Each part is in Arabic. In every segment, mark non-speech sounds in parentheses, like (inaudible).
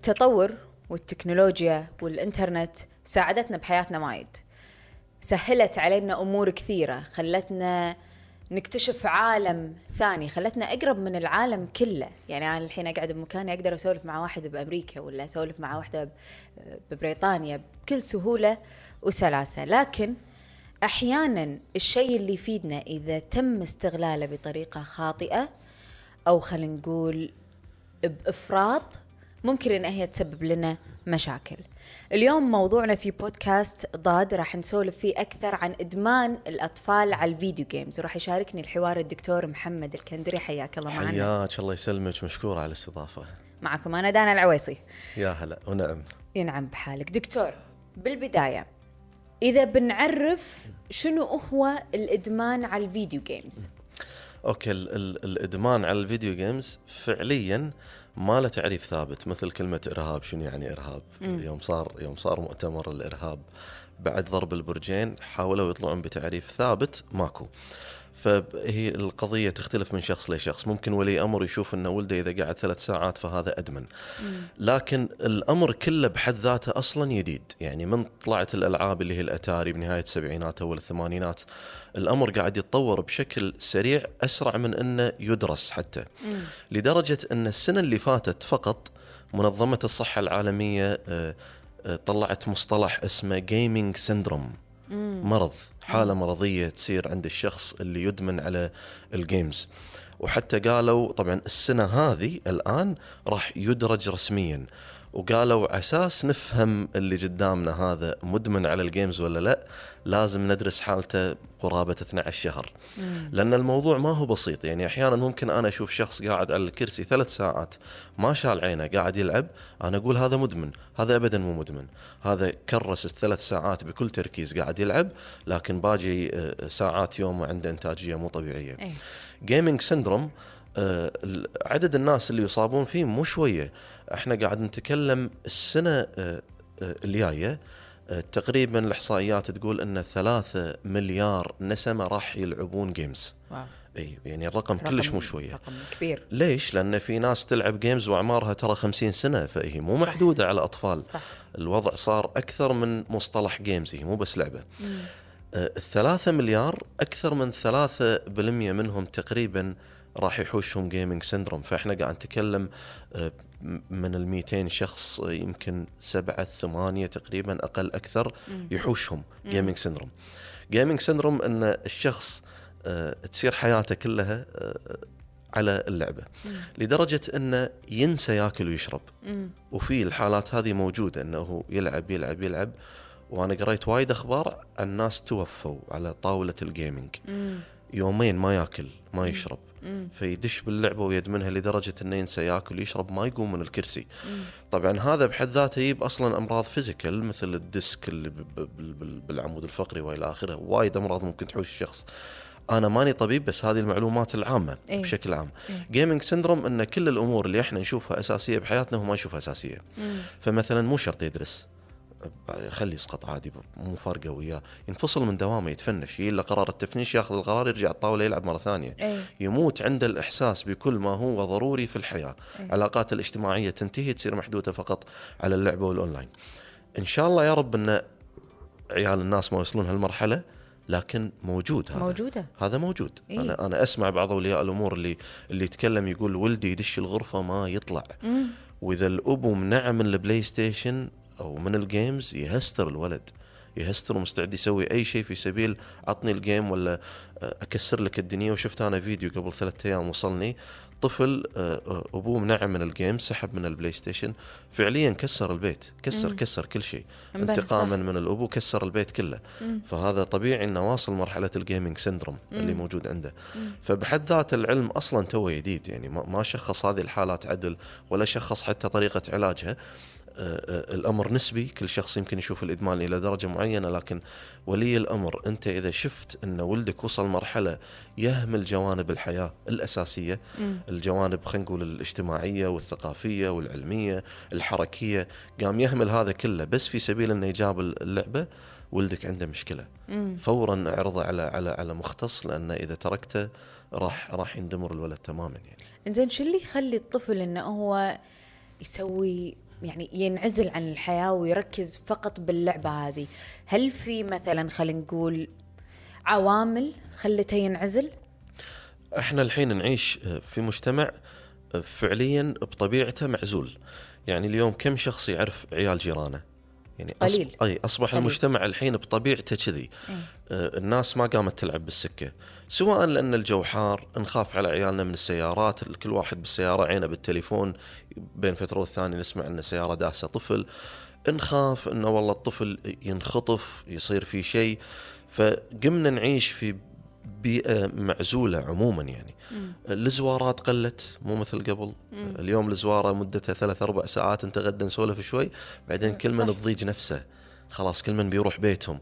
التطور والتكنولوجيا والإنترنت ساعدتنا بحياتنا وايد. سهلت علينا أمور كثيرة خلتنا نكتشف عالم ثاني خلتنا أقرب من العالم كله. يعني أنا الحين أقعد بمكاني أقدر أسولف مع واحد بأمريكا ولا أسولف مع واحدة ببريطانيا بكل سهولة وسلاسة. لكن أحيانا الشيء اللي يفيدنا إذا تم استغلاله بطريقة خاطئة أو خلينا نقول بإفراط ممكن إن هي تسبب لنا مشاكل. اليوم موضوعنا في بودكاست ضاد راح نسولف فيه أكثر عن إدمان الأطفال على ال video games وراح يشاركني الحوار الدكتور محمد الكندري حياك الله معنا. حياك الله يسلمك مشكور على الاستضافة معكم أنا دانا العويصي. يا هلا ونعم ينعم بحالك دكتور بالبداية إذا بنعرف شنو هو الإدمان على ال video games؟ okay ال ال الإدمان على ال video games فعليا ما له تعريف ثابت مثل كلمة إرهاب شنو يعني إرهاب؟ يوم صار يوم صار مؤتمر الإرهاب بعد ضرب البرجين حاولوا يطلعون بتعريف ثابت ماكو. فهي القضية تختلف من شخص لشخص. ممكن ولي أمر يشوف أن ولده إذا قعد ثلاث ساعات فهذا أدمن. لكن الأمر كله بحد ذاته أصلا جديد يعني من طلعت الألعاب اللي هي الأتاري بنهاية السبعينات أو الثمانينات الأمر قاعد يتطور بشكل سريع أسرع من أنه يدرس حتى. لدرجة أن السنة اللي فاتت فقط منظمة الصحة العالمية آه، آه، طلعت مصطلح اسمه gaming syndrome مرض. حالة مرضية تصير عند الشخص اللي يدمن على ال games وحتى قالوا طبعا السنة هذه الآن راح يدرج رسميا. وقالوا أساس نفهم اللي قدامنا هذا مدمن على ال games ولا لا لازم ندرس حالته قرابة 12 شهر. لأن الموضوع ما هو بسيط. يعني أحيانا ممكن أنا أشوف شخص قاعد على الكرسي ثلاث ساعات ما شال عينه قاعد يلعب أنا أقول هذا مدمن هذا ابدا مو مدمن. هذا كرس الثلاث ساعات بكل تركيز قاعد يلعب لكن باجي آه، ساعات يومه عنده إنتاجية مو طبيعية. إيه. جيمنج سندروم عدد الناس اللي يصابون فيه مو شوية. إحنا قاعد نتكلم السنة آه، آه، الجاية تقريبا الإحصائيات تقول إن ثلاثة مليار نسمة راح يلعبون games wow. إي يعني الرقم كلش مو شوية. رقم كبير. ليش؟ لأن في ناس تلعب games وأعمارها ترى 50 سنة فهي مو صح. محدودة على اطفال صح. الوضع صار أكثر من مصطلح games هي مو بس لعبة. آه، الثلاثة مليار أكثر من ثلاثة بالمية منهم تقريبا راح يحوشهم gaming syndrome فإحنا قاعد نتكلم آه، م- من ال 200 شخص يمكن سبعة ثمانية تقريبا أقل أكثر يحوشهم gaming syndrome gaming syndrome أن الشخص آه، تصير حياته كلها آه، على اللعبة. لدرجة أنه ينسى ياكل ويشرب. مم. وفي الحالات هذه موجودة أنه يلعب يلعب يلعب. وأنا قريت وايد أخبار عن ناس توفوا على طاولة ال gaming مم. يومين ما ياكل ما يشرب. مم. فيدش باللعبة ويدمنها لدرجة أنه ينسى ياكل ويشرب ما يقوم من الكرسي طبعا هذا بحد ذاته يجيب أصلا أمراض physical مثل ال disc اللي بالعمود الفقري وإلى آخره وايد أمراض ممكن تحوش الشخص أنا ماني طبيب بس هذه المعلومات العامة إيه. إيه؟ بشكل عام gaming syndrome إن كل الأمور اللي إحنا نشوفها أساسية بحياتنا هو ما يشوفها أساسية مم. فمثلا مو شرط يدرس خلي يسقط عادي مو فارقة وياه. ينفصل من دوامه يتفنش. يجي له قرار التفنيش ياخذ القرار يرجع الطاولة يلعب مرة ثانية. إيه. يموت عنده الإحساس بكل ما هو ضروري في الحياة. إيه. علاقاته الاجتماعية تنتهي تصير محدودة فقط على اللعبة والأونلاين. إن شاء الله يا رب إن عيال الناس ما يوصلون هالمرحلة لكن موجود هذا. موجودة. هذا موجود. إيه. أنا أنا أسمع بعض أولياء الأمور اللي اللي يتكلم يقول ولدي يدش الغرفة ما يطلع. مم. وإذا الأبو منعه من ال PlayStation أو من ال games يهستر الولد يهستر ومستعد يسوي أي شيء في سبيل عطني ال game ولا آه، أكسر لك الدنيا وشفت أنا فيديو قبل ثلاثة أيام وصلني طفل آه، آه، أبوه منعه من ال game سحب من ال PlayStation فعليا كسر البيت كسر مم. كسر كل شيء انتقاما. من الأبو كسر البيت كله مم. فهذا طبيعي إنه واصل مرحلة ال gaming syndrome اللي. موجود عنده مم. فبحد ذات العلم أصلا توه جديد يعني ما شخص هذه الحالات عدل ولا شخص حتى طريقة علاجها الأمر نسبي كل شخص يمكن يشوف الإدمان إلى درجة معينة لكن ولي الأمر أنت إذا شفت أن ولدك وصل مرحلة يهمل جوانب الحياة الأساسية مم. الجوانب خلينا نقول الاجتماعية والثقافية والعلمية الحركية قام يهمل هذا كله بس في سبيل إنه يجاب اللعبة ولدك عنده مشكلة مم. فورا اعرضه على على على مختص لأنه إذا تركته راح راح يندمر الولد تماما يعني إنزين شو اللي يخلي الطفل إنه هو يسوي يعني ينعزل عن الحياة ويركز فقط باللعبة هذه. هل في مثلا خلينا نقول عوامل خلته ينعزل؟ إحنا الحين نعيش في مجتمع فعليا بطبيعته معزول. يعني اليوم كم شخص يعرف عيال جيرانه؟ يعني قليل. أي أصبح قليل. المجتمع الحين بطبيعته كذي. آه، الناس ما قامت تلعب بالسكة. سواء لأن الجو حار نخاف على عيالنا من السيارات كل واحد بالسيارة عينه بالتليفون بين فترة والثانية نسمع إن سياره داسه طفل. نخاف إنه والله الطفل ينخطف يصير في شيء. فقمنا نعيش في بيئة معزولة عموما يعني. الزوارات قلت مو مثل قبل. اليوم الزوارة مدتها ثلاث أربع ساعات أنت غدا نسولف شوي بعدين كل من تضيج نفسه. خلاص كل من بيروح بيتهم.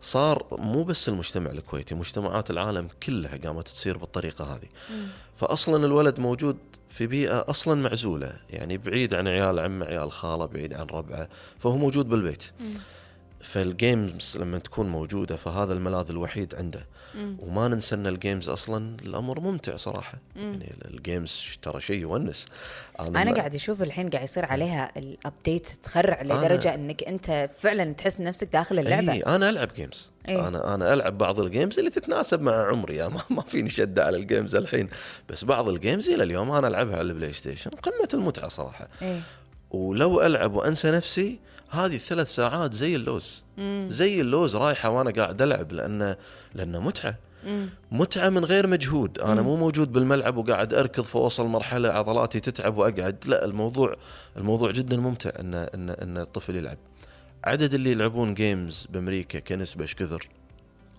صار مو بس المجتمع الكويتي مجتمعات العالم كلها قامت تصير بالطريقة هذه. فاصلا الولد موجود في بيئة أصلا معزولة يعني بعيد عن عيال عمه عيال خاله بعيد عن ربعه فهو موجود بالبيت. فال games لما تكون موجودة فهذا الملاذ الوحيد عنده. وما ننسى إن ال games أصلا الأمر ممتع صراحة. يعني ال games ترى شيء يونس. أنا ما- قاعد أشوف الحين قاعد يصير عليها ال update تخرع لدرجة إنك أنت فعلا تحس نفسك داخل اللعبة. اي أنا ألعب games إيه. أنا أنا ألعب بعض ال games اللي تتناسب مع عمري. ما, (laughs) ما فيني شده على ال games الحين. بس بعض ال games إلى اليوم أنا ألعبها على ال PlayStation قمة المتعة صراحة. إيه. ولو ألعب وأنسى نفسي هذه الثلاث ساعات زي اللوز. زي اللوز رايحة وأنا قاعد ألعب لأنه لأنه متعة. متعة من غير مجهود. أنا مو موجود بالملعب وقاعد أركض فوصل مرحله عضلاتي تتعب وأقعد. لا الموضوع الموضوع جدا ممتع إن إن إن الطفل يلعب. عدد اللي يلعبون games بأمريكا كنسبة إيش كثر؟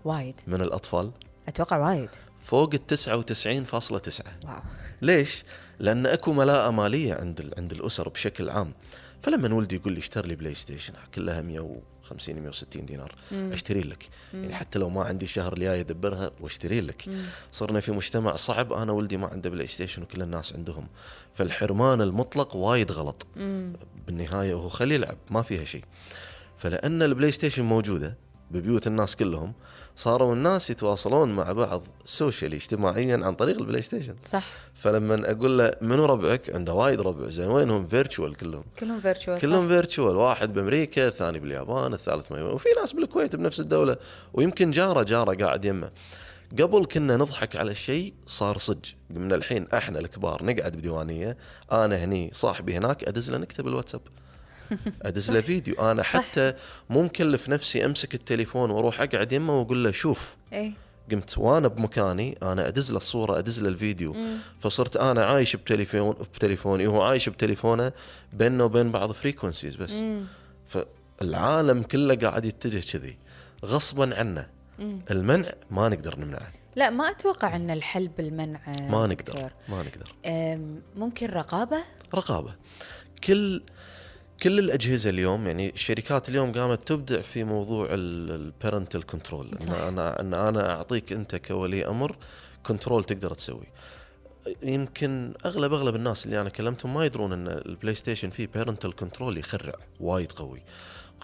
وايد. من الأطفال؟ أتوقع وايد. فوق ال 99.9 واو. ليش؟ لأن أكو ملاءة مالية عند عند الأسر بشكل عام. فلما ولدي يقول لي اشتري لي PlayStation كلها 150 160 دينار أشتري لك. يعني حتى لو ما عندي الشهر الجاي أدبرها وأشتري لك. صرنا في مجتمع صعب أنا ولدي ما عنده PlayStation وكل الناس عندهم. فالحرمان المطلق وايد غلط. بالنهاية هو خليه يلعب ما فيها شيء. فلأن ال PlayStation موجودة ببيوت الناس كلهم صاروا الناس يتواصلون مع بعض socially اجتماعيا عن طريق ال PlayStation. صح. فلما أقول له منو ربعك؟ عنده وايد ربع زين وينهم؟ virtual كلهم. كلهم virtual كلهم virtual واحد بأمريكا الثاني باليابان الثالث ما وفي ناس بالكويت بنفس الدولة ويمكن جاره جاره قاعد يمه. قبل كنا نضحك على الشيء صار صج قمنا الحين إحنا الكبار نقعد بديوانية أنا هني صاحبي هناك أدز له نكتب الواتساب (laughs) ادز له فيديو. أنا حتى مو مكلف نفسي أمسك التليفون وأروح أقعد يمه وأقول له شوف. إيه. قمت وأنا بمكاني أنا أدز له الصورة أدز له الفيديو. فصرت أنا عايش بتليفون بتليفوني وهو عايش بتليفونه بيننا وبين بعض frequencies بس. فالعالم كله قاعد يتجه كذي غصبا عنا المنع ما نقدر نمنعه. لا ما أتوقع إن الحل بالمنع ما. نقدر ما نقدر. ممكن رقابة؟ رقابة. كل كل الأجهزة اليوم يعني الشركات اليوم قامت تبدع في موضوع ال parental control إن. أنا إن أنا أعطيك أنت كولي أمر control تقدر تسوي. يمكن أغلب أغلب الناس اللي أنا كلمتهم ما يدرون إن ال PlayStation فيه parental control يخرع وايد قوي.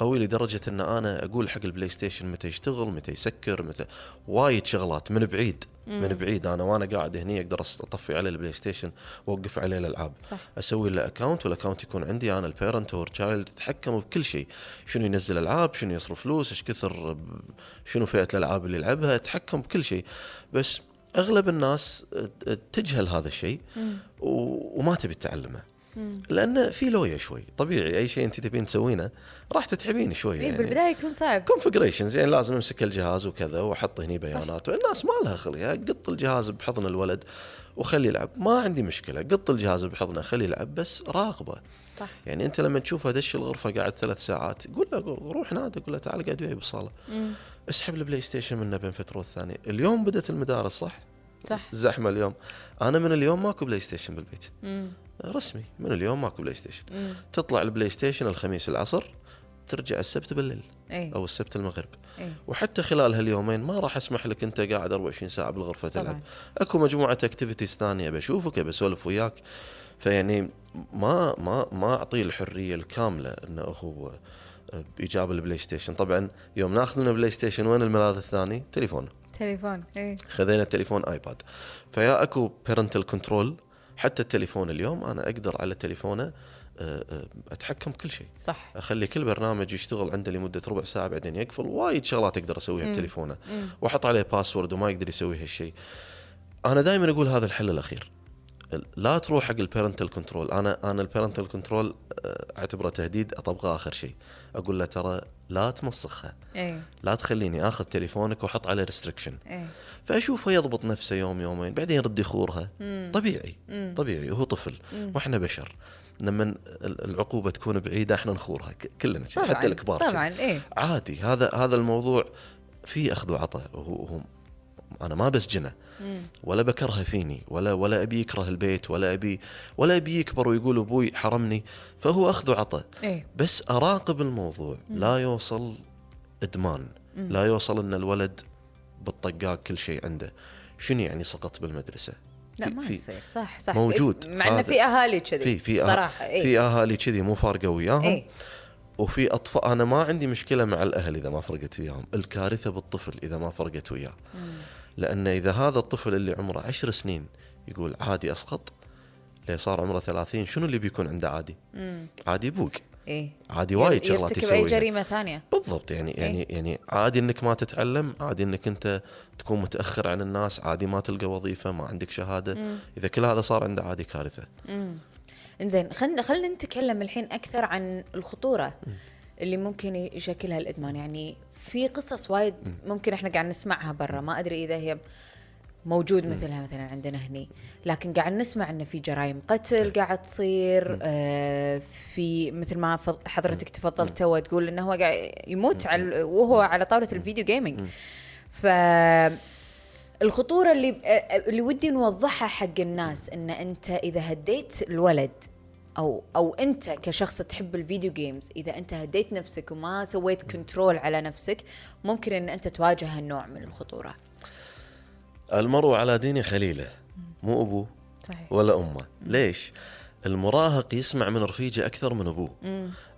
قوي لدرجة إن أنا أقول حق ال PlayStation متى يشتغل متى يسكر متى وايد شغلات من بعيد من بعيد. أنا وأنا قاعد هني أقدر اطفي عليه ال PlayStation وأوقف عليه الألعاب. صح. أسوي له account وال account يكون عندي أنا ال parent or child اتحكم بكل شيء. شنو ينزل ألعاب شنو يصرف فلوس إيش كثر شنو فئة الألعاب اللي يلعبها اتحكم بكل شيء. بس أغلب الناس تجهل هذا الشيء وما تبي تتعلمه لأن في لوية شوي. طبيعي أي شيء أنت تبين تسوينه راح تتعبين شوي إيه يعني. بالبداية يكون صعب. configurations يعني لازم أمسك الجهاز وكذا وأحط هني بيانات. الناس ما لها خليها قط الجهاز بحضن الولد وخلي يلعب. ما عندي مشكلة قط الجهاز بحضنه خلي يلعب بس راقبه صح. يعني أنت لما تشوفه دش الغرفة قاعد ثلاث ساعات قول له روح نادي قول له تعال قاعد وياي بالصالة. اسحب ال PlayStation منه بين فترة والثانية. اليوم بدأت المدارس صح؟ صح. زحمة اليوم. أنا من اليوم ماكو PlayStation بالبيت. مم. رسمي. من اليوم ماكو PlayStation. مم. تطلع ال PlayStation الخميس العصر ترجع السبت بالليل. إيه. أو السبت المغرب. إيه. وحتى خلال هاليومين ما راح أسمح لك أنت قاعد 24 ساعة بالغرفة تلعب. طبعاً. أكو مجموعة activities ثانية بشوفك بسولف وياك. فيعني ما ما ما اعطيه الحرية الكاملة انه هو بايجاب ال PlayStation. طبعا يوم ناخذ من ال PlayStation وين الملاذ الثاني؟ تليفون تليفون إيه. خذينا التليفون iPad. فيا أكو parental control حتى التليفون اليوم أنا أقدر على تليفونه آه، آه، أتحكم بكل شيء. صح. أخلي كل برنامج يشتغل عنده لمدة ربع ساعة بعدين يقفل وايد شغلات أقدر أسويها مم. بتليفونه. وأحط عليه password وما يقدر يسوي هالشيء أنا دائما أقول هذا الحل الأخير. لا تروح حق ال parental control أنا أنا ال parental control أعتبره تهديد أطبقه آخر شيء. أقول له ترى لا تمسخها. إيه. لا تخليني آخذ تليفونك وأحط عليه ريستريكشن إيه. فأشوفه يضبط نفسه يوم يومين بعدين يرد يخورها. مم. طبيعي. مم. طبيعي. وهو طفل. وإحنا بشر. لما ال- العقوبة تكون بعيدة إحنا نخورها. كلنا طبعا. حتى الكبار. طبعا. إيه. عادي. هذا هذا الموضوع في أخذ وعطاء. وهو هو أنا ما بسجنه مم. ولا بكرهه فيني ولا ولا أبي يكره البيت ولا ابي ولا أبي يكبر ويقول أبوي حرمني فهو أخذ وعطاء إيه. بس أراقب الموضوع. لا يوصل إدمان. لا يوصل إن الولد بالطقاق كل شيء عنده. شنو يعني سقط بالمدرسة؟ لا ما يصير. صح صح. موجود. مع إنه في أهالي كذي في في صراحة إيه. في أهالي كذي مو فارقة وياهم. إيه. وفي اطفال أنا ما عندي مشكلة مع الأهل إذا ما فرقت وياهم. الكارثة بالطفل إذا ما فرقت وياه. لأن إذا هذا الطفل اللي عمره عشر سنين يقول عادي أسقط ليه صار عمره 30 شنو اللي بيكون عنده عادي؟ مم. عادي يبوق. إيه. عادي وايد شغلات يرتكب أي يسويها. جريمة ثانية. بالضبط يعني يعني يعني عادي إنك ما تتعلم عادي إنك أنت تكون متأخر عن الناس عادي ما تلقى وظيفة ما عندك شهادة. إذا كل هذا صار عنده عادي كارثة. امم إنزين خلينا خلينا نتكلم الحين أكثر عن الخطورة اللي ممكن يشكلها الإدمان. يعني في قصص وايد ممكن إحنا قاعد نسمعها برا. ما أدري إذا هي موجود مثلها مثلا عندنا هني. لكن قاعد نسمع انه في جرائم قتل قاعد تصير آه في مثل ما حضرتك تفضلت تو تقول إنه هو قاعد يموت على وهو على طاولة ال video gaming ف الخطورة اللي اللي ودي نوضحها حق الناس إن أنت إذا هديت الولد أو أو أنت كشخص تحب ال video games إذا أنت هديت نفسك وما سويت control على نفسك ممكن إن أنت تواجه هالنوع من الخطورة. المرء على دين خليله مو أبوه صحيح. ولا أمه. ليش؟ المراهق يسمع من رفيجة أكثر من أبوه.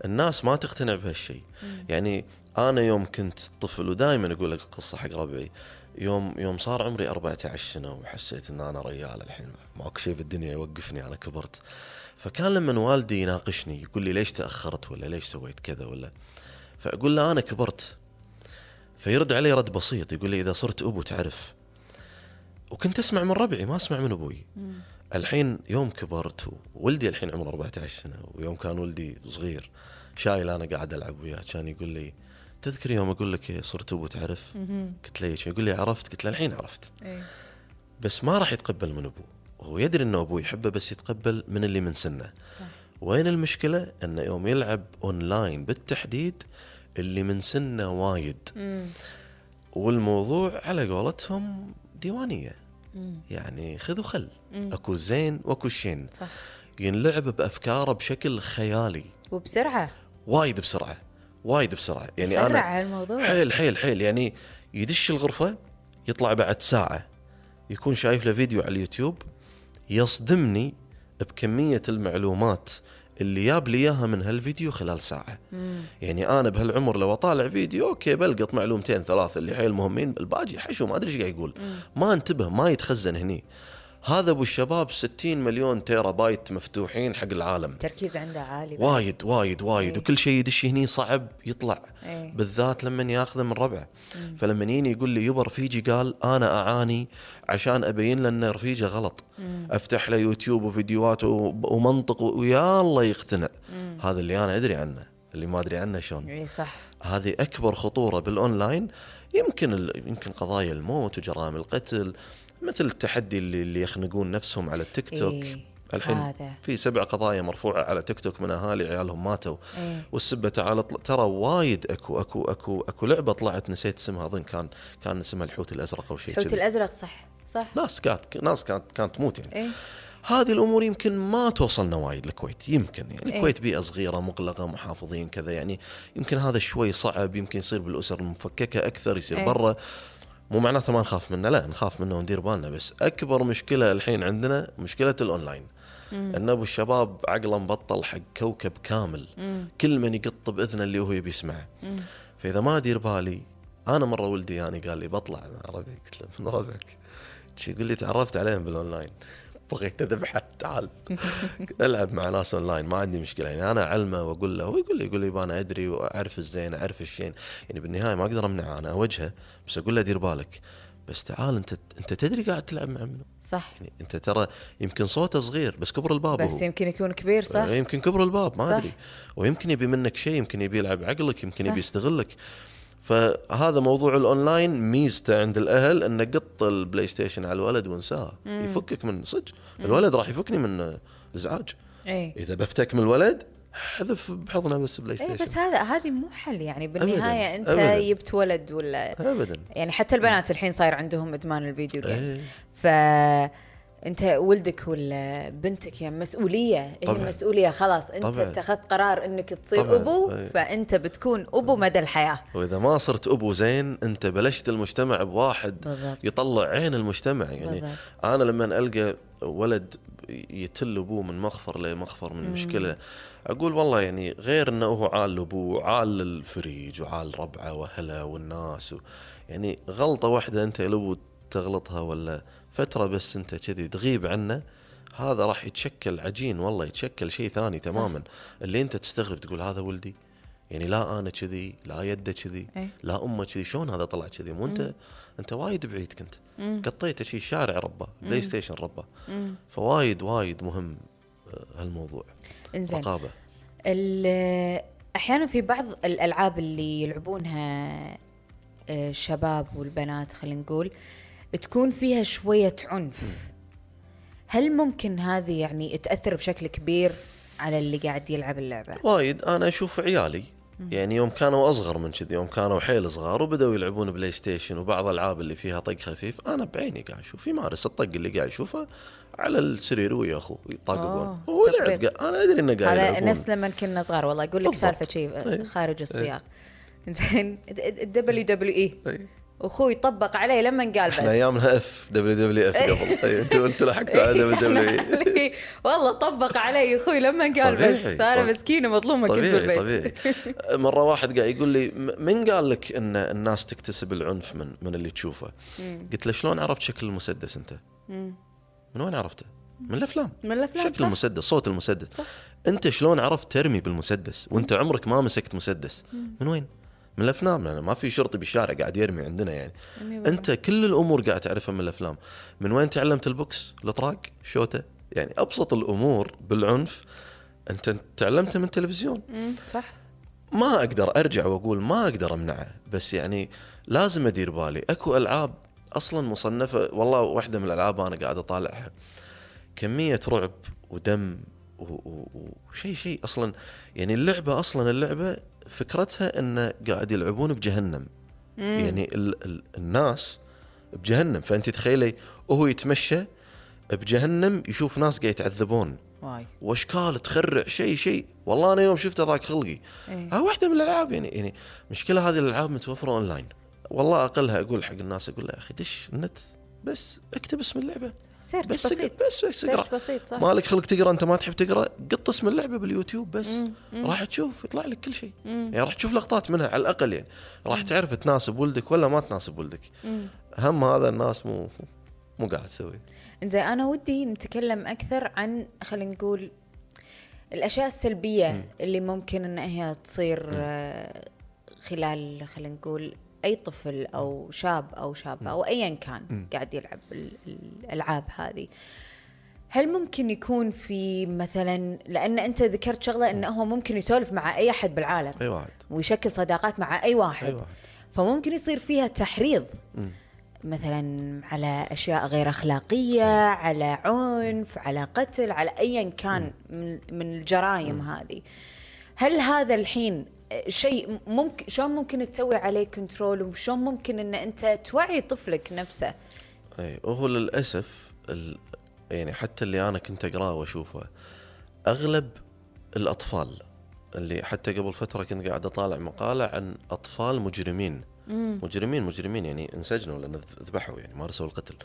الناس ما تقتنع بهالشيء. يعني أنا يوم كنت طفل ودائما أقول لك قصة حق ربعي. يوم يوم صار عمري 14 سنة وحسيت إن أنا ريال الحين. ماكو شيء بالدنيا يوقفني أنا كبرت. فكان لما والدي يناقشني يقول لي ليش تأخرت ولا ليش سويت كذا ولا؟ فأقول له أنا كبرت. فيرد علي رد بسيط يقول لي إذا صرت أبو تعرف. وكنت أسمع من ربعي ما أسمع من أبوي. الحين يوم كبرت وولدي الحين عمره 14 سنة ويوم كان ولدي صغير شايل أنا قاعد ألعب وياه كان يقول لي تذكر يوم أقول لك صرت أبو تعرف؟ قلت له؟ يقول لي عرفت. قلت له الحين عرفت. إيه. بس ما راح يتقبل من أبوه. وهو يدري إنه أبوه يحبه بس يتقبل من اللي من سنه. وين المشكلة؟ إنه يوم يلعب أونلاين بالتحديد اللي من سنه وايد. والموضوع على قولتهم ديوانية. يعني خذ وخل. أكو زين وأكو شين. صح. ينلعب بأفكاره بشكل خيالي. وبسرعة. وايد بسرعة. وايد بسرعة. يعني أنا هالموضوع. حيل حيل حيل. يعني يدش الغرفة يطلع بعد ساعة. يكون شايف له فيديو على اليوتيوب. يصدمني بكمية المعلومات اللي جاب لي إياها من هالفيديو خلال ساعة. يعني أنا بهالعمر لو أطالع فيديو okay بلقط معلومتين ثلاث اللي حيل مهمين الباقي حشو ما أدري إيش قاعد يقول. ما أنتبه ما يتخزن هني. هذا أبو الشباب 60 مليون تيرا بايت مفتوحين حق العالم. التركيز عنده عالي وايد وايد وايد. إيه. وكل شيء يدش هني صعب يطلع إيه. بالذات لما ياخذه من ربعه فلما يجيني يقول لي يبا رفيجي قال أنا أعاني عشان أبين له إن رفيجه غلط. أفتح له يوتيوب وفيديوهات ومنطق ويا الله يقتنع. هذا اللي أنا أدري عنه اللي ما أدري عنه شلون. اي صح. هذه أكبر خطورة بالأونلاين. يمكن ال... يمكن قضايا الموت وجرائم القتل. مثل التحدي اللي, اللي يخنقون نفسهم على التيك توك. إيه، الحين هذا. في سبع قضايا مرفوعة على تيك توك من أهالي عيالهم ماتوا. إيه. والسبة تعال ترى وايد اكو اكو اكو أكو لعبة طلعت نسيت اسمها أظن كان كان اسمها الحوت الأزرق أو شيء الحوت الأزرق صح. صح. ناس كانت ناس كانت كانت تموت يعني. إيه. هذه الأمور يمكن ما توصلنا وايد الكويت يمكن يعني. إيه. الكويت بيئة صغيرة مغلقة محافظين كذا يعني. يمكن هذا شوي صعب يمكن يصير بالأسر المفككة أكثر يصير إيه. برا. مو معناته ما نخاف منه لا نخاف منه وندير بالنا بس أكبر مشكلة الحين عندنا مشكلة الأونلاين. إن أبو الشباب عقله مبطل حق كوكب كامل. كل من يقط بإذنه اللي هو يبي يسمعه. فإذا ما ادير بالي أنا مرة ولدي يعني قال لي بطلع مع ربعي قلت له من ربعك؟ يقول لي تعرفت عليهم بالأونلاين. بغيت اذبحه تعال ألعب مع ناس أونلاين ما عندي مشكلة. يعني أنا أعلمه وأقول له هو يقول لي يقول لي أنا أدري وأعرف الزين أعرف الشين. يعني بالنهاية ما أقدر امنعه أنا أوجهه بس أقول له دير بالك. بس تعال أنت أنت تدري قاعد تلعب مع منو؟ صح. يعني أنت ترى يمكن صوته صغير بس كبر الباب بس هو. يمكن يكون كبير صح؟ يمكن كبر الباب ما. أدري. ويمكن يبي منك شيء يمكن يبي يلعب عقلك يمكن صح. يبي يستغلك. فهذا موضوع الأونلاين ميزته عند الأهل إنه قط البلاي ستيشن على الولد وانساه. يفكك من صدق. الولد راح يفكني من الإزعاج. اي إذا بفتك من الولد حذف بحضنه بس بلاي ستيشن بس هذا هذه مو حل يعني. بالنهاية أنت أبداً. جبت ولد ولا ابدا. يعني حتى البنات الحين صاير عندهم إدمان ال video games إيه. ف انت ولدك ولا بنتك هي مسؤولية هي طبعاً. مسؤولية خلاص انت طبعاً. اتخذت قرار انك تصير طبعاً. أبو. فأنت بتكون أبو مدى الحياة وإذا ما صرت أبو زين أنت بلشت المجتمع بواحد بالضبط. يطلع عين المجتمع يعني بالضبط. أنا لما ألقى ولد يتل أبوه من مغفر لمغفر من مشكلة أقول والله يعني غير إنه هو عال أبوه عال الفريج وعال ربعة واهله والناس و يعني غلطة واحدة أنت لو تغلطها ولا فترة بس انت كذي تغيب عنه هذا راح يتشكل عجين والله يتشكل شيء ثاني تماما. اللي انت تستغرب تقول هذا ولدي يعني لا أنا كذي لا يده كذي إيه. لا أمه كذي شلون هذا طلع كذي؟ مو انت انت وايد بعيد كنت قطيته شيء شارع ربه بلاي ستيشن ربه فوايد وايد مهم آه، هالموضوع. إنزين. رقابة. أحيانا في بعض الألعاب اللي يلعبونها آه، الشباب والبنات خلينا نقول تكون فيها شوية عنف. هل ممكن هذه يعني تأثر بشكل كبير على اللي قاعد يلعب اللعبة؟ وايد. أنا أشوف عيالي. يعني يوم كانوا أصغر من كذي يوم كانوا حيل صغار وبدأوا يلعبون بلاي ستيشن وبعض الألعاب اللي فيها طق خفيف أنا بعيني قاعد أشوف يمارس الطق اللي قاعد يشوفه على السرير ويا اخوه يطاققون أوه، هو. لعب أنا أدري إنه قاعد هذا يلعبون. نفس لما كنا صغار والله أقول لك. سالفة شيء إيه. خارج السياق. (laughs) زين ال WWE إيه. أخوي طبق علي لما قال بس. إحنا أيامنا إف WWF قبل. إيه، أنتوا أنتوا لحقتوا على WW. (laughs) علي- والله طبق علي أخوي لما قال بس. أنا. مسكينة مظلومة كنت بالبيت. طبيعي. (laughs) مرة واحد قاعد يقول لي من قال لك إن الناس تكتسب العنف من من اللي تشوفه؟ قلت له شلون عرفت شكل المسدس أنت؟ من وين عرفته؟ من الأفلام. من الأفلام شكل صح؟ المسدس صوت المسدس. أنت شلون عرفت ترمي بالمسدس وأنت عمرك ما مسكت مسدس؟ من وين؟ من الأفلام يعني ما في شرطي بالشارع قاعد يرمي عندنا يعني. أنت كل الأمور قاعد تعرفها من الأفلام. من وين تعلمت البوكس؟ الأطراق شوتة. يعني أبسط الأمور بالعنف أنت تعلمتها من التلفزيون. صح. ما أقدر أرجع وأقول ما أقدر أمنعه بس يعني لازم أدير بالي. أكو ألعاب أصلا مصنفة والله واحدة من الألعاب أنا قاعد أطالعها. كمية رعب ودم وشيء شيء أصلا. يعني اللعبة أصلا اللعبة فكرتها انه قاعد يلعبون بجهنم. يعني ال ال الناس بجهنم. فأنت تخيلي وهو يتمشى بجهنم يشوف ناس قاعد يتعذبون. واي. وأشكال تخرع شيء شيء. والله أنا يوم شفته ضاق خلقي. ها واحدة من الألعاب يعني يعني مشكلة هذه الألعاب متوفرة أونلاين. والله أقلها أقول حق الناس أقول له يا أخي دش النت. بس اكتب اسم اللعبة. search بس بسيط. بس بس اقرأ. بسيط صح. مالك خلق تقرأ انت ما تحب تقرأ قط اسم اللعبة باليوتيوب بس. راح تشوف يطلع لك كل شيء. يعني راح تشوف لقطات منها على الأقل يعني. راح تعرف تناسب ولدك ولا ما تناسب ولدك. هم هذا الناس مو مو قاعد تسوي. زين أنا ودي نتكلم أكثر عن خلينا نقول الأشياء السلبية اللي ممكن إن هي تصير آه، خلال خلينا نقول أي طفل أو شاب أو شابة أو ايا كان قاعد يلعب ال- الألعاب هذه. هل ممكن يكون في مثلا لأن أنت ذكرت شغلة انه هو ممكن يسولف مع أي أحد بالعالم أي واحد. ويشكل صداقات مع أي واحد, أي واحد. فممكن يصير فيها تحريض. مثلا على أشياء غير أخلاقية على عنف على قتل على ايا كان من, من الجرائم هذه. هل هذا الحين شيء ممكن شلون ممكن تسوي عليه كنترول وشلون ممكن إن أنت توعي طفلك نفسه؟ إي وهو للأسف ال... يعني حتى اللي أنا كنت أقراه وأشوفه أغلب الأطفال اللي حتى قبل فترة كنت قاعد أطالع مقالة عن أطفال مجرمين. مجرمين مجرمين يعني انسجنوا لأن ذبحوا يعني مارسوا القتل.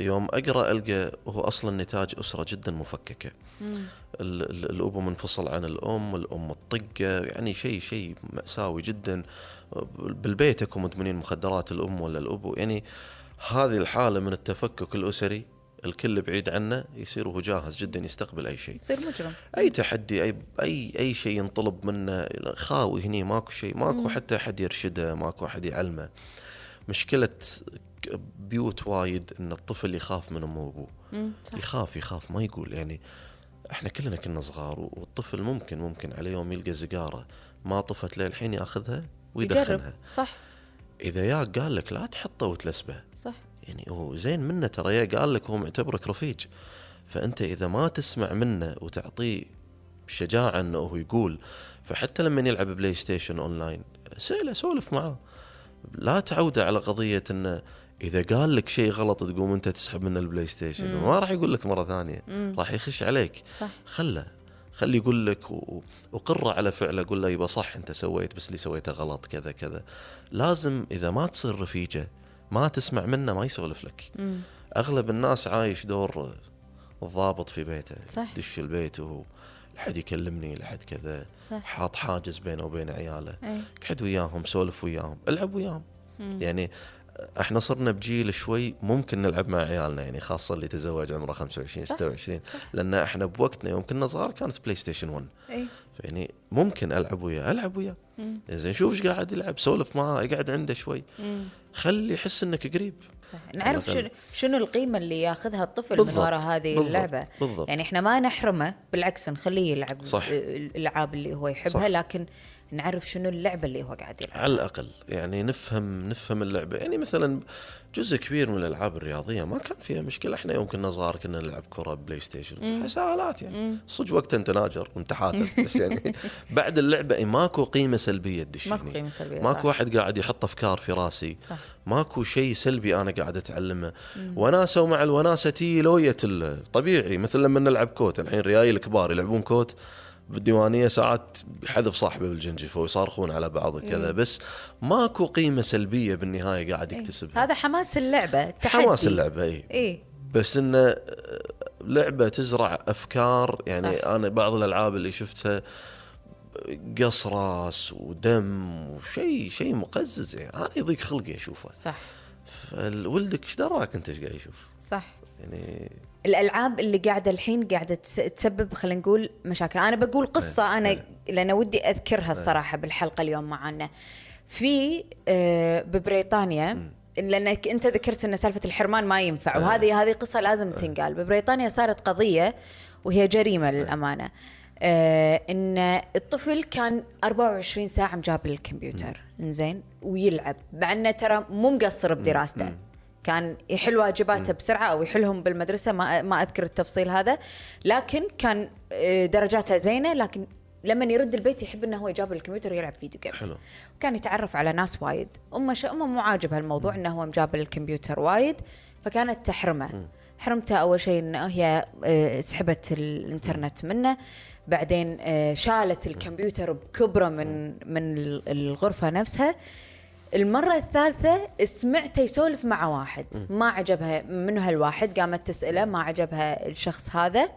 فيوم أقرأ ألقى هو أصلا نتاج أسرة جدا مفككة. ال- ال- الابو منفصل عن الأم الام الطقه يعني شيء شيء مأساوي جدا. بالبيت أكو مدمنين مخدرات الأم ولا الابو يعني هذه الحالة من التفكك الأسري الكل بعيد عنه يصير هو جاهز جدا يستقبل أي شيء. يصير مجرم. أي تحدي أي أي أي شيء ينطلب منه خاوي هني ماكو شيء ماكو حتى أحد يرشده ماكو أحد يعلمه. مشكلة بيوت وايد إن الطفل يخاف من امه وأبوه. يخاف يخاف ما يقول. يعني إحنا كلنا كنا صغار والطفل ممكن ممكن على يوم يلقى سيجارة ما طفت للحين ياخذها ويدخنها. صح. إذا يا قال لك لا تحطه وتلسبه. صح. يعني هو زين منه ترى يا قال لك هو معتبرك رفيج. فأنت إذا ما تسمع منه وتعطيه شجاعة إنه هو يقول فحتى لما يلعب بلاي ستيشن أونلاين سأله سولف معاه لا تعوده على قضية إنه إذا قال لك شيء غلط تقوم أنت تسحب منه البلاي ستيشن ما راح يقول لك مرة ثانية. راح يخش عليك. صح. خله. خليه يقول لك وقره على فعله. قول له يبا صح أنت سويت بس اللي سويته غلط كذا كذا. لازم إذا ما تصير رفيجه ما تسمع منه ما يسولف لك. مم. أغلب الناس عايش دور الضابط في بيته. صح. دش البيت وهو لحد يكلمني لحد كذا. صح. حاط حاجز بينه وبين عياله. أي. قعد وياهم سولف وياهم العب وياهم. يعني إحنا صرنا بجيل شوي ممكن نلعب مع عيالنا يعني خاصة اللي تزوج عمره 25 صح. 26 لأن إحنا بوقتنا يوم كنا صغار كانت بلاي ستيشن 1 إي فيعني ممكن ألعب وياه ألعب وياه زين شوف إيش قاعد يلعب سولف معاه اقعد عنده شوي مم. خلي يحس إنك قريب صح. نعرف. شنو شنو القيمة اللي ياخذها الطفل من. وراء هذه بالضبط. اللعبة بالضبط. يعني إحنا ما نحرمه بالعكس نخليه يلعب صح. الألعاب اللي هو يحبها صح. لكن نعرف شنو اللعبة اللي هو قاعد يلعبها. على الأقل يعني نفهم نفهم اللعبة. يعني مثلا جزء كبير من الألعاب الرياضية ما كان فيها مشكلة. إحنا يوم كنا صغار كنا نلعب كرة بلاي ستيشن سهالات يعني. صدق وقت أنت ناجر وانت حاثث (laughs) بس يعني بعد اللعبة إيه، ماكو قيمة سلبية تدش ماكو هني. قيمة سلبية، ماكو صح. واحد قاعد يحط أفكار في راسي. صح. ماكو شيء سلبي أنا قاعد أتعلمه. وناسة ومع الوناسة تي لوية طبيعي. مثل لما نلعب كوت الحين ريايل الكبار يلعبون كوت. بالديوانية ساعات يحذف صاحبه بالجنجفه ويصارخون على بعض وكذا بس ماكو قيمة سلبية بالنهاية قاعد يكتسبها هذا حماس اللعبة تحدي. حماس اللعبة اي اي بس انه آه، لعبة تزرع أفكار يعني صح. أنا بعض الألعاب اللي شفتها قص راس ودم وشيء شيء مقزز يعني أنا يضيق خلقي أشوفه. صح. فولدك إيش دراك أنت إيش قاعد يشوف؟ صح. يعني الألعاب اللي قاعدة الحين قاعدة تس- تسبب خلينا نقول مشاكل. أنا بقول قصة أنا لأن ودي أذكرها الصراحة بالحلقة اليوم معنا في آه، ببريطانيا لأنك أنت ذكرت إن سالفة الحرمان ما ينفع وهذه هذه قصة لازم تنقال. ببريطانيا صارت قضية وهي جريمة للأمانة. آه إن الطفل كان 24 ساعة مجاب للكمبيوتر. إنزين ويلعب. مع إنه ترى مو مقصر بدراسته. كان يحل واجباته بسرعة أو يحلهم بالمدرسة ما ما أذكر التفصيل هذا. لكن كان آه، درجاته زينة لكن لما يرد البيت يحب إنه هو يجاب الكمبيوتر ويلعب video games حلو. كان يتعرف على ناس وايد. أمه ش... أمه مو عاجبها الموضوع إنه هو مجاب الكمبيوتر وايد فكانت تحرمه. حرمته أول شيء إنه هي آه، سحبت الإنترنت منه. بعدين آه، شالت الكمبيوتر بكبره من من ال- الغرفة نفسها. المرة الثالثة سمعته يسولف مع واحد. ما عجبها منو هالواحد قامت تسأله ما عجبها الشخص هذا.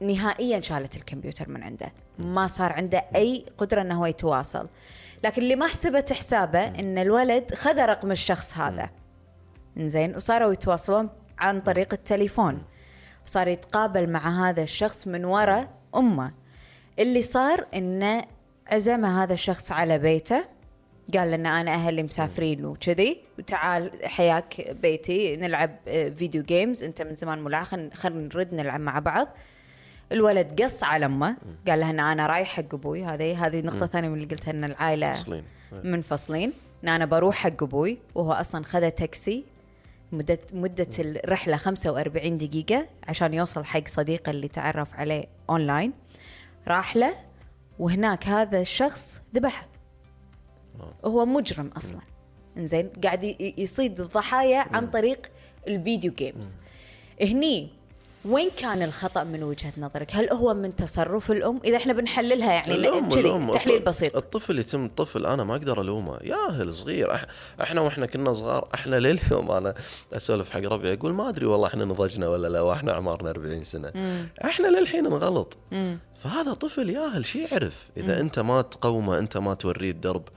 فنهائيا شالت الكمبيوتر من عنده. ما صار عنده أي قدرة أنه هو يتواصل. لكن اللي ما حسبت حسابه أن الولد خذ رقم الشخص هذا. زين وصاروا يتواصلون عن طريق التليفون. وصار يتقابل مع هذا الشخص من وراء أمه. اللي صار إنه عزم هذا الشخص على بيته. قال لنا أنا أهلي مسافرين وكذي وتعال حياك بيتي نلعب آه، فيديو جيمز أنت من زمان ملاح خلينا نرد نلعب مع بعض. الولد قص على أمه قال لها ان أنا رايح حق أبوي. هذه هذه نقطة ثانية من اللي قلتها إن العائلة منفصلين. منفصلين. ان أنا بروح حق أبوي وهو أصلا خذ تاكسي مدة مدة الرحلة 45 دقيقة عشان يوصل حق صديقه اللي تعرف عليه اونلاين راح له وهناك هذا الشخص ذبحه. هو مجرم أصلا. إنزين قاعد يصيد الضحايا عن طريق ال video games هني وين كان الخطأ من وجهة نظرك؟ هل هو من تصرف الأم؟ إذا إحنا بنحللها يعني الأم الأم تحليل بسيط. الطفل يتم طفل أنا ما أقدر ألومه. ياهل صغير أح إحنا وإحنا كنا صغار إحنا لليوم أنا أسولف حق ربعي أقول ما أدري والله إحنا نضجنا ولا لا وإحنا اعمارنا 40 سنة. إحنا للحين نغلط. فهذا طفل ياهل شي يعرف؟ إذا أنت ما تقومه أنت ما توريه الدرب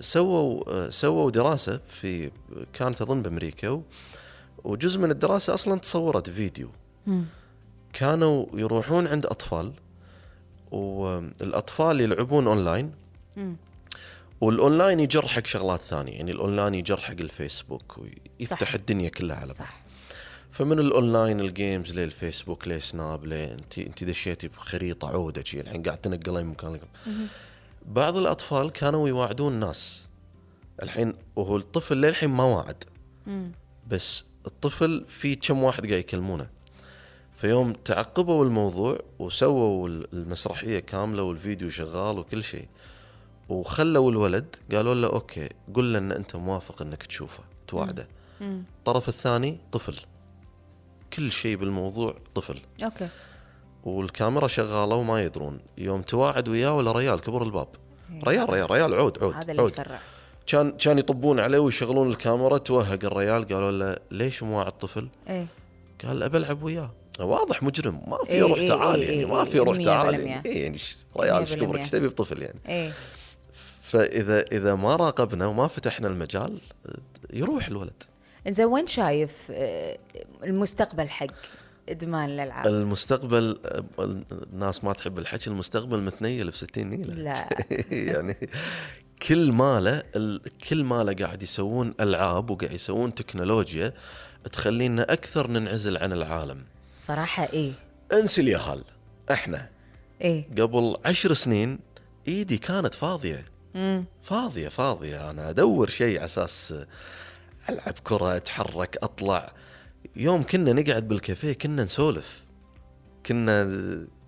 سووا سووا دراسة في كانت أظن بأمريكا وجزء من الدراسة أصلا تصورت فيديو. كانوا يروحون عند أطفال والأطفال يلعبون أونلاين. والأونلاين يجر حق شغلات ثانية يعني الأونلاين يجر حق الفيسبوك ويفتح صح. الدنيا كلها على بعض فمن ال online ال games للفيسبوك لسناب انت انت دشيتي بخريطة عودة شي الحين قاعد تنقلين من مكان لمكان بعض الأطفال كانوا يواعدون ناس. الحين وهو الطفل للحين ما واعد. مم. بس الطفل في كم واحد قاعد يكلمونه. فيوم تعقبوا الموضوع وسووا المسرحية كاملة والفيديو شغال وكل شيء وخلوا الولد قالوا له okay قل له إن أنت موافق إنك تشوفه تواعده مم. الطرف الثاني طفل. كل شيء بالموضوع طفل. okay. والكاميرا شغالة وما يدرون. يوم تواعد وياه ولا ريال كبر الباب. إيه. ريال ريال ريال عود عود هذا اللي عود. يفرع. كان كان يطبون عليه ويشغلون الكاميرا توهق الريال قالوا له ليش مواعد طفل؟ إيه. قال أبى ألعب وياه. واضح مجرم. ما في إيه روح إيه تعال إيه يعني إيه ما في روح تعال. يعني, إيه يعني ريال إيش كبرك إيش تبي بطفل يعني؟ إيه. فإذا إذا ما راقبنا وما فتحنا المجال يروح الولد. إنزين وين شايف آه، المستقبل حق إدمان الالعاب؟ المستقبل الناس ما تحب الحكي المستقبل متنيل ب 60 نيلة. لا. (laughs) يعني كل ماله ال- كل ماله قاعد يسوون ألعاب وقاعد يسوون تكنولوجيا تخلينا أكثر ننعزل عن العالم. صراحة إيه. انسي اليهال إحنا. إيه. قبل عشر سنين إيدي كانت فاضية. مم. فاضية فاضية. أنا أدور شيء على أساس ألعب كرة أتحرك أطلع. يوم كنا نقعد بالكافيه كنا نسولف. كنا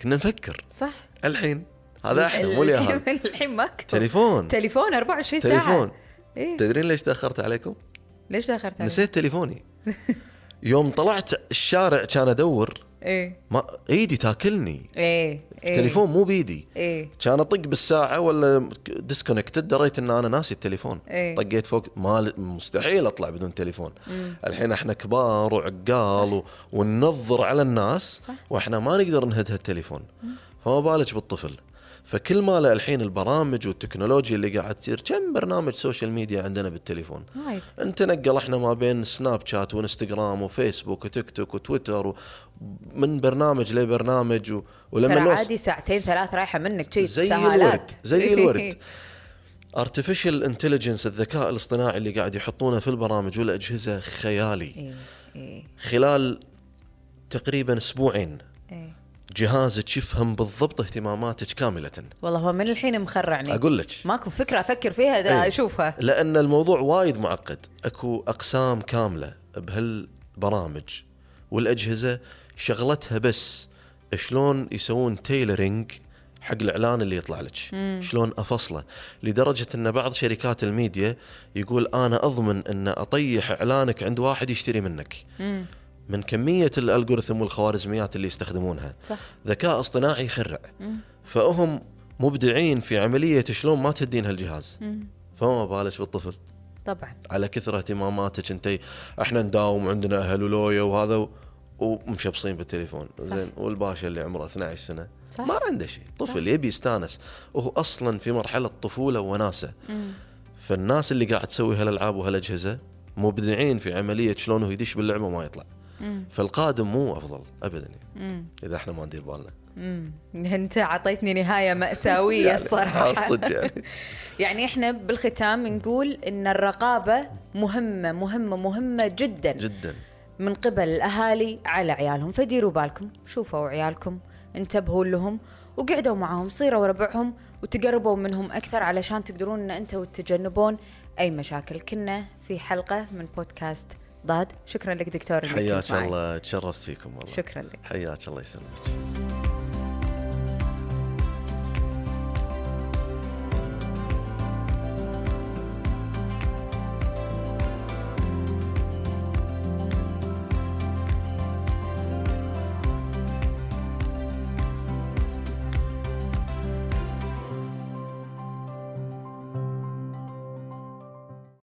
كنا نفكر. صح. الحين هذا إحنا مو اليهال (laughs) الحين ماكو. تليفون. تليفون 24 ساعة. تليفون. إيه. تدرين ليش تأخرت عليكم؟ ليش داخلت عليه؟ نسيت تليفوني. (laughs) يوم طلعت الشارع كان أدور إيه. ما إيدي تاكلني. إيه إيه. التليفون مو بايدي إيه. كان أطق بالساعة ولا disconnected دريت إن أنا ناسي التليفون. إيه. طقيت فوق. ما مستحيل أطلع بدون تليفون. الحين إحنا كبار وعقال و... وننظر على الناس صح. وإحنا ما نقدر نهد هالتليفون. فما بالك بالطفل. فكل ما له الحين البرامج والتكنولوجيا اللي قاعد تصير كم برنامج social media عندنا بالتليفون وايد انت نقل إحنا ما بين سناب شات وإنستغرام وفيسبوك وتيك توك وتويتر. من برنامج لبرنامج و... ولما ترى عادي ساعتين ثلاث رايحة منك شيء زي سهالات. الورد زي (laughs) الورد artificial intelligence الذكاء الاصطناعي اللي قاعد يحطونه في البرامج والأجهزة خيالي إيه إيه خلال تقريبا أسبوعين جهازك يفهم بالضبط اهتماماتك كاملة. والله هو من الحين مخرعني. أقول لك. ماكو فكرة أفكر فيها دا إيه. أشوفها. لأن الموضوع وايد معقد. أكو أقسام كاملة بهالبرامج والأجهزة شغلتها بس شلون يسوون tailoring حق الإعلان اللي يطلع لك. شلون أفصله. لدرجة إن بعض شركات الميديا يقول أنا أضمن إن أطيح إعلانك عند واحد يشتري منك. مم. من كمية ال algorithm والخوارزميات اللي يستخدمونها. صح. ذكاء اصطناعي يخرع فهم مبدعين في عملية شلون ما تهدين هالجهاز. فما بالك بالطفل. طبعا. على كثر اهتماماتك انت. إحنا نداوم وعندنا أهل ولويا وهذا و- ومشبصين بالتليفون. صح. زين. والباشا اللي عمره 12 سنة. صح. ما عنده شيء. طفل يبي يستانس. وهو أصلا في مرحلة طفولة وناسة. مم. فالناس اللي قاعد تسوي هالألعاب وهالأجهزة مبدعين في عملية شلون هو يدش باللعبة وما يطلع. مم. فالقادم مو أفضل ابدا يعني. مم. إذا إحنا ما ندير بالنا. أنت أعطيتني نهاية مأساوية (laughs) يعني الصراحة. آه، صدق يعني. (laughs) يعني إحنا بالختام نقول إن الرقابة مهمة مهمة مهمة جدا. جدا. من قبل الأهالي على عيالهم. فديروا بالكم شوفوا عيالكم انتبهوا لهم وقعدوا معهم صيروا ربعهم وتقربوا منهم أكثر علشان تقدرون إن أنتم تتجنبون أي مشاكل. كنا في حلقة من بودكاست ضاد. شكرا لك دكتور حياك. الله تشرفت فيكم والله. شكرا لك. حياك الله يسلمك.